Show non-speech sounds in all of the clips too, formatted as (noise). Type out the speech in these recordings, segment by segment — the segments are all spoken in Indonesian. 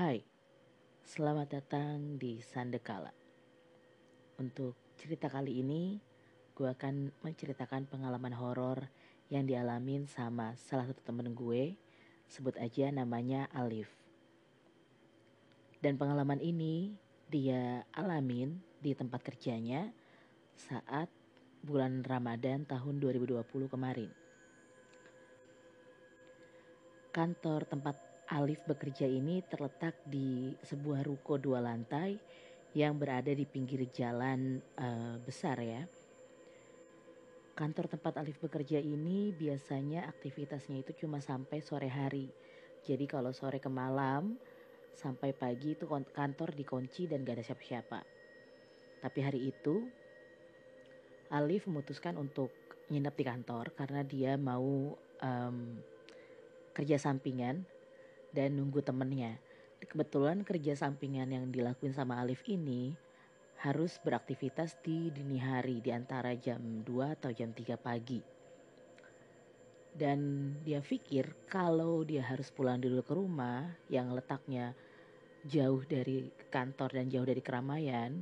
Hai, selamat datang di Sandekala. Untuk cerita kali ini, gue akan menceritakan pengalaman horor yang dialamin sama salah satu temen gue, sebut aja namanya Alif. Dan pengalaman ini dia alamin di tempat kerjanya saat bulan Ramadan tahun 2020 kemarin. Kantor tempat Alif bekerja ini terletak di sebuah ruko dua lantai yang berada di pinggir jalan uh, besar ya. Kantor tempat Alif bekerja ini biasanya aktivitasnya itu cuma sampai sore hari. Jadi kalau sore ke malam sampai pagi itu kantor dikunci dan gak ada siapa-siapa. Tapi hari itu Alif memutuskan untuk nginep di kantor karena dia mau um, kerja sampingan dan nunggu temennya. Kebetulan kerja sampingan yang dilakuin sama Alif ini harus beraktivitas di dini hari di antara jam 2 atau jam 3 pagi. Dan dia pikir kalau dia harus pulang dulu ke rumah yang letaknya jauh dari kantor dan jauh dari keramaian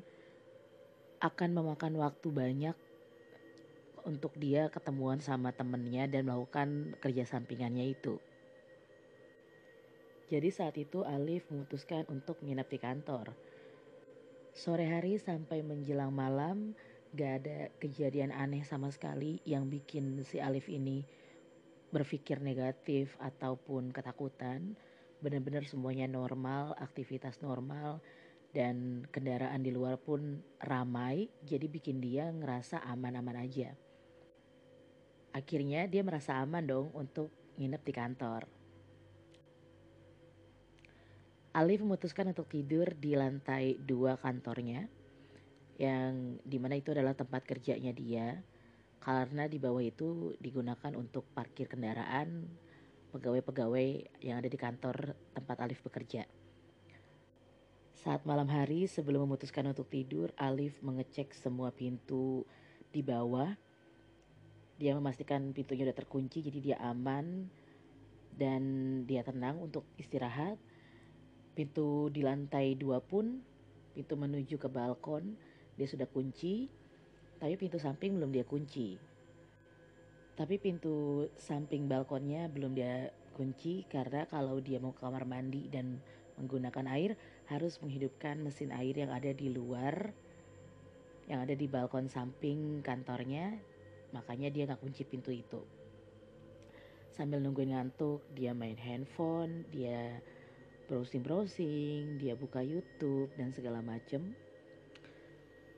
akan memakan waktu banyak untuk dia ketemuan sama temennya dan melakukan kerja sampingannya itu. Jadi saat itu Alif memutuskan untuk nginep di kantor. Sore hari sampai menjelang malam gak ada kejadian aneh sama sekali yang bikin si Alif ini berpikir negatif ataupun ketakutan. Benar-benar semuanya normal, aktivitas normal dan kendaraan di luar pun ramai jadi bikin dia ngerasa aman-aman aja. Akhirnya dia merasa aman dong untuk nginep di kantor. Alif memutuskan untuk tidur di lantai dua kantornya yang di mana itu adalah tempat kerjanya dia karena di bawah itu digunakan untuk parkir kendaraan pegawai-pegawai yang ada di kantor tempat Alif bekerja. Saat malam hari sebelum memutuskan untuk tidur, Alif mengecek semua pintu di bawah. Dia memastikan pintunya udah terkunci jadi dia aman dan dia tenang untuk istirahat Pintu di lantai dua pun, pintu menuju ke balkon, dia sudah kunci, tapi pintu samping belum dia kunci. Tapi pintu samping balkonnya belum dia kunci karena kalau dia mau ke kamar mandi dan menggunakan air harus menghidupkan mesin air yang ada di luar yang ada di balkon samping kantornya makanya dia nggak kunci pintu itu sambil nungguin ngantuk dia main handphone dia browsing-browsing, dia buka YouTube dan segala macem.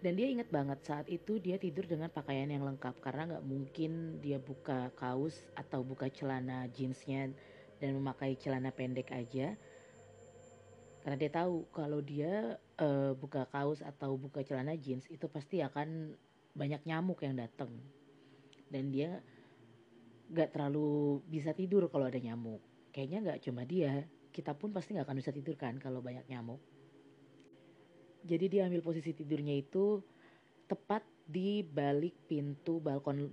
Dan dia ingat banget saat itu dia tidur dengan pakaian yang lengkap karena nggak mungkin dia buka kaos atau buka celana jeansnya dan memakai celana pendek aja. Karena dia tahu kalau dia uh, buka kaos atau buka celana jeans itu pasti akan banyak nyamuk yang datang. Dan dia nggak terlalu bisa tidur kalau ada nyamuk. Kayaknya nggak cuma dia, kita pun pasti nggak akan bisa tidur kan kalau banyak nyamuk. Jadi dia ambil posisi tidurnya itu tepat di balik pintu balkon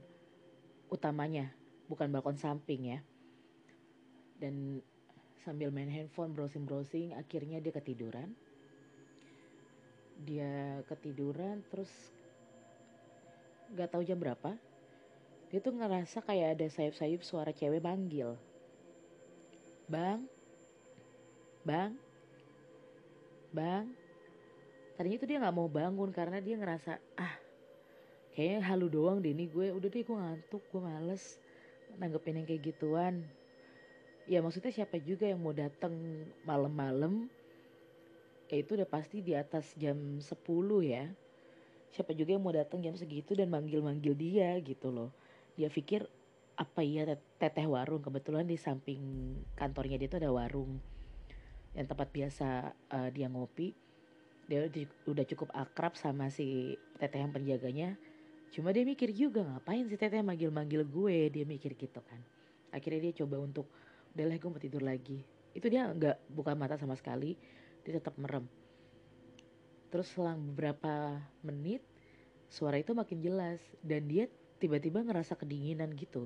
utamanya, bukan balkon samping ya. Dan sambil main handphone browsing-browsing akhirnya dia ketiduran. Dia ketiduran terus nggak tahu jam berapa. Dia tuh ngerasa kayak ada sayup-sayup suara cewek manggil. Bang, bang. Bang. Tadinya tuh dia nggak mau bangun karena dia ngerasa ah kayaknya halu doang deh ini gue. Udah deh gue ngantuk gue males nanggepin yang kayak gituan. Ya maksudnya siapa juga yang mau datang malam-malam? Ya itu udah pasti di atas jam 10 ya. Siapa juga yang mau datang jam segitu dan manggil-manggil dia gitu loh. Dia pikir apa iya teteh warung? Kebetulan di samping kantornya dia tuh ada warung yang tempat biasa uh, dia ngopi. Dia udah cukup akrab sama si teteh yang penjaganya. Cuma dia mikir juga ngapain si teteh manggil-manggil gue? Dia mikir gitu kan. Akhirnya dia coba untuk udahlah gue mau tidur lagi. Itu dia nggak buka mata sama sekali. Dia tetap merem. Terus selang beberapa menit suara itu makin jelas. Dan dia tiba-tiba ngerasa kedinginan gitu.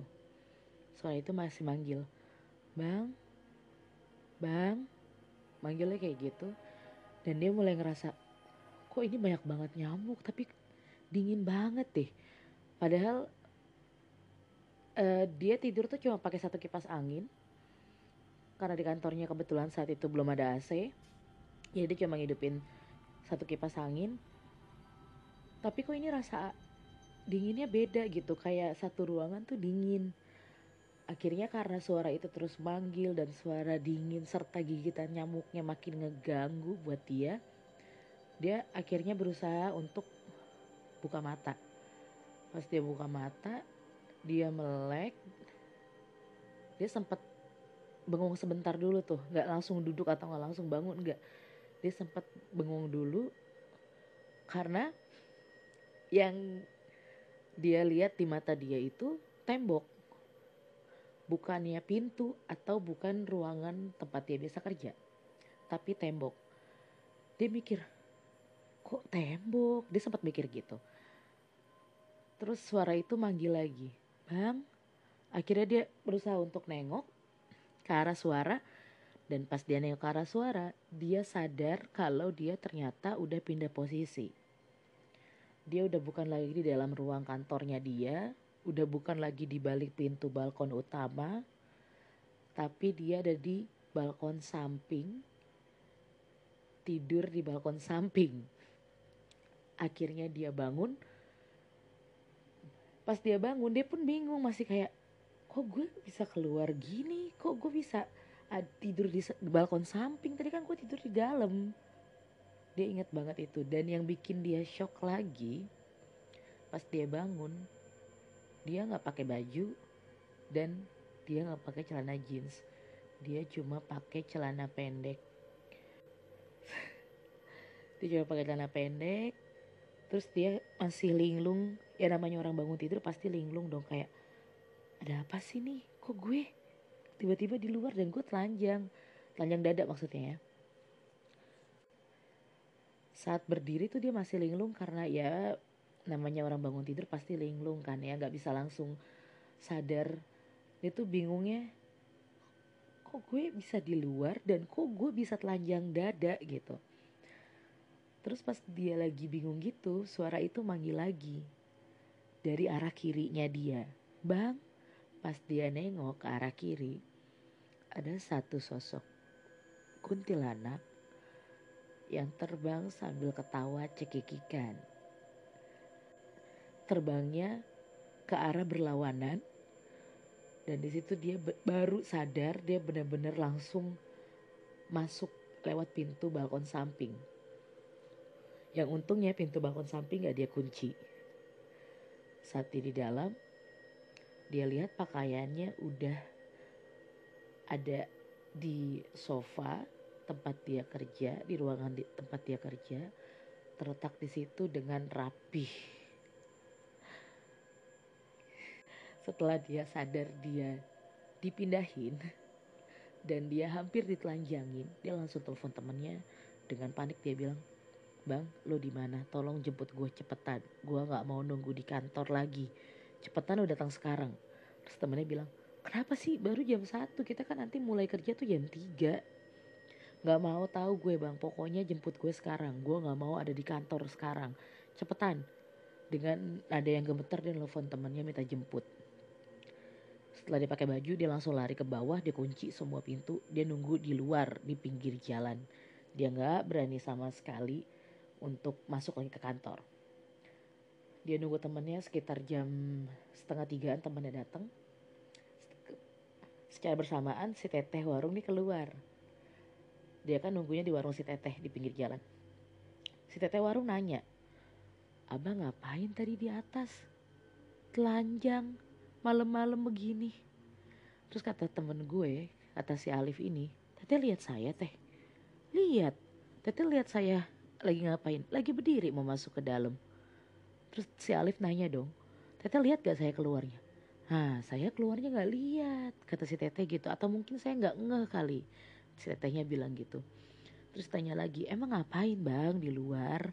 Suara itu masih manggil bang bang manggilnya kayak gitu dan dia mulai ngerasa kok ini banyak banget nyamuk tapi dingin banget deh. Padahal uh, dia tidur tuh cuma pakai satu kipas angin karena di kantornya kebetulan saat itu belum ada AC jadi dia cuma ngidupin satu kipas angin. Tapi kok ini rasa dinginnya beda gitu kayak satu ruangan tuh dingin akhirnya karena suara itu terus manggil dan suara dingin serta gigitan nyamuknya makin ngeganggu buat dia dia akhirnya berusaha untuk buka mata. Pas dia buka mata dia melek dia sempat bengong sebentar dulu tuh nggak langsung duduk atau nggak langsung bangun nggak. Dia sempat bengong dulu karena yang dia lihat di mata dia itu tembok bukannya pintu atau bukan ruangan tempat dia biasa kerja tapi tembok. Dia mikir kok tembok? Dia sempat mikir gitu. Terus suara itu manggil lagi bang. Akhirnya dia berusaha untuk nengok ke arah suara dan pas dia nengok ke arah suara dia sadar kalau dia ternyata udah pindah posisi. Dia udah bukan lagi di dalam ruang kantornya dia, udah bukan lagi di balik pintu balkon utama, tapi dia ada di balkon samping, tidur di balkon samping. Akhirnya dia bangun, pas dia bangun dia pun bingung masih kayak, kok gue bisa keluar gini, kok gue bisa tidur di balkon samping, tadi kan gue tidur di dalam. Dia ingat banget itu. Dan yang bikin dia shock lagi pas dia bangun dia nggak pakai baju dan dia nggak pakai celana jeans. Dia cuma pakai celana pendek. (laughs) Dia cuma pakai celana pendek terus dia masih linglung. Ya namanya orang bangun tidur pasti linglung dong kayak ada apa sih nih? Kok gue tiba-tiba di luar dan gue telanjang? Telanjang dada maksudnya ya. Saat berdiri tuh dia masih linglung karena ya namanya orang bangun tidur pasti linglung kan ya nggak bisa langsung sadar. Dia tuh bingungnya kok gue bisa di luar dan kok gue bisa telanjang dada gitu. Terus pas dia lagi bingung gitu suara itu manggil lagi dari arah kirinya dia. Bang pas dia nengok ke arah kiri ada satu sosok kuntilanak yang terbang sambil ketawa cekikikan. Terbangnya ke arah berlawanan dan di situ dia baru sadar dia benar-benar langsung masuk lewat pintu balkon samping. Yang untungnya pintu balkon samping gak dia kunci. Saat dia di dalam, dia lihat pakaiannya udah ada di sofa tempat dia kerja, di ruangan di tempat dia kerja, terletak di situ dengan rapih. Setelah dia sadar dia dipindahin dan dia hampir ditelanjangin, dia langsung telepon temennya dengan panik dia bilang, Bang, lo di mana? Tolong jemput gue cepetan. Gue nggak mau nunggu di kantor lagi. Cepetan lo datang sekarang. Terus temennya bilang, kenapa sih baru jam satu kita kan nanti mulai kerja tuh jam 3 Gak mau tahu gue bang, pokoknya jemput gue sekarang. Gue gak mau ada di kantor sekarang. Cepetan. Dengan ada yang gemeter dia nelfon temannya minta jemput. Setelah dia pakai baju, dia langsung lari ke bawah, dia kunci semua pintu, dia nunggu di luar di pinggir jalan. Dia nggak berani sama sekali untuk masuk lagi ke kantor. Dia nunggu temannya sekitar jam setengah tigaan temannya datang. Secara bersamaan si teteh warung nih keluar dia kan nunggunya di warung si teteh di pinggir jalan si teteh warung nanya abang ngapain tadi di atas telanjang malam-malam begini. Terus kata temen gue kata si Alif ini teteh lihat saya teh. Lihat? Teteh lihat saya lagi ngapain? Lagi berdiri mau masuk ke dalam. Terus si Alif nanya dong teteh lihat gak saya keluarnya? Nah, saya keluarnya gak lihat, kata si teteh gitu. Atau mungkin saya gak ngeh kali. Si tetehnya bilang gitu. Terus tanya lagi emang ngapain bang di luar?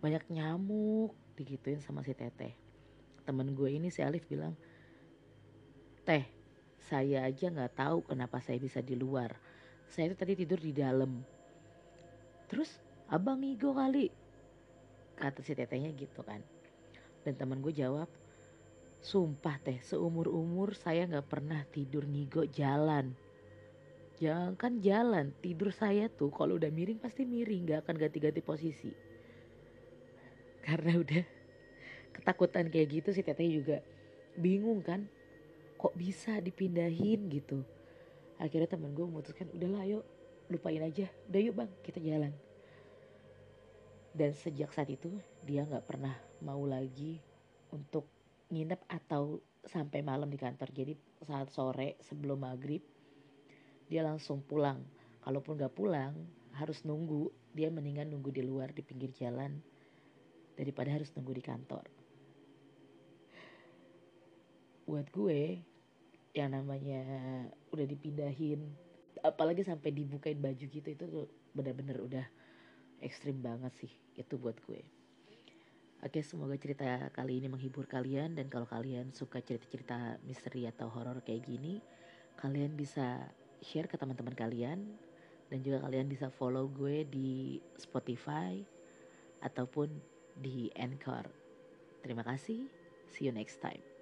Banyak nyamuk digituin sama si teteh. Temen gue ini si Alif bilang teh saya aja nggak tahu kenapa saya bisa di luar. Saya itu tadi tidur di dalam. Terus abang ngigo kali. Kata si tetehnya gitu kan. Dan teman gue jawab sumpah teh seumur umur saya nggak pernah tidur ngigo jalan. Jangan kan jalan tidur saya tuh kalau udah miring pasti miring nggak akan ganti-ganti posisi. Karena udah ketakutan kayak gitu si teteh juga bingung kan kok bisa dipindahin gitu. Akhirnya temen gue memutuskan udahlah yuk lupain aja. Udah yuk bang kita jalan. Dan sejak saat itu dia nggak pernah mau lagi untuk nginep atau sampai malam di kantor. Jadi saat sore sebelum maghrib dia langsung pulang. Kalaupun nggak pulang harus nunggu. Dia mendingan nunggu di luar di pinggir jalan daripada harus nunggu di kantor. Buat gue yang namanya udah dipindahin apalagi sampai dibukain baju gitu itu tuh bener-bener udah ekstrim banget sih itu buat gue. Oke, semoga cerita kali ini menghibur kalian dan kalau kalian suka cerita-cerita misteri atau horor kayak gini, kalian bisa share ke teman-teman kalian dan juga kalian bisa follow gue di Spotify ataupun di Anchor. Terima kasih. See you next time.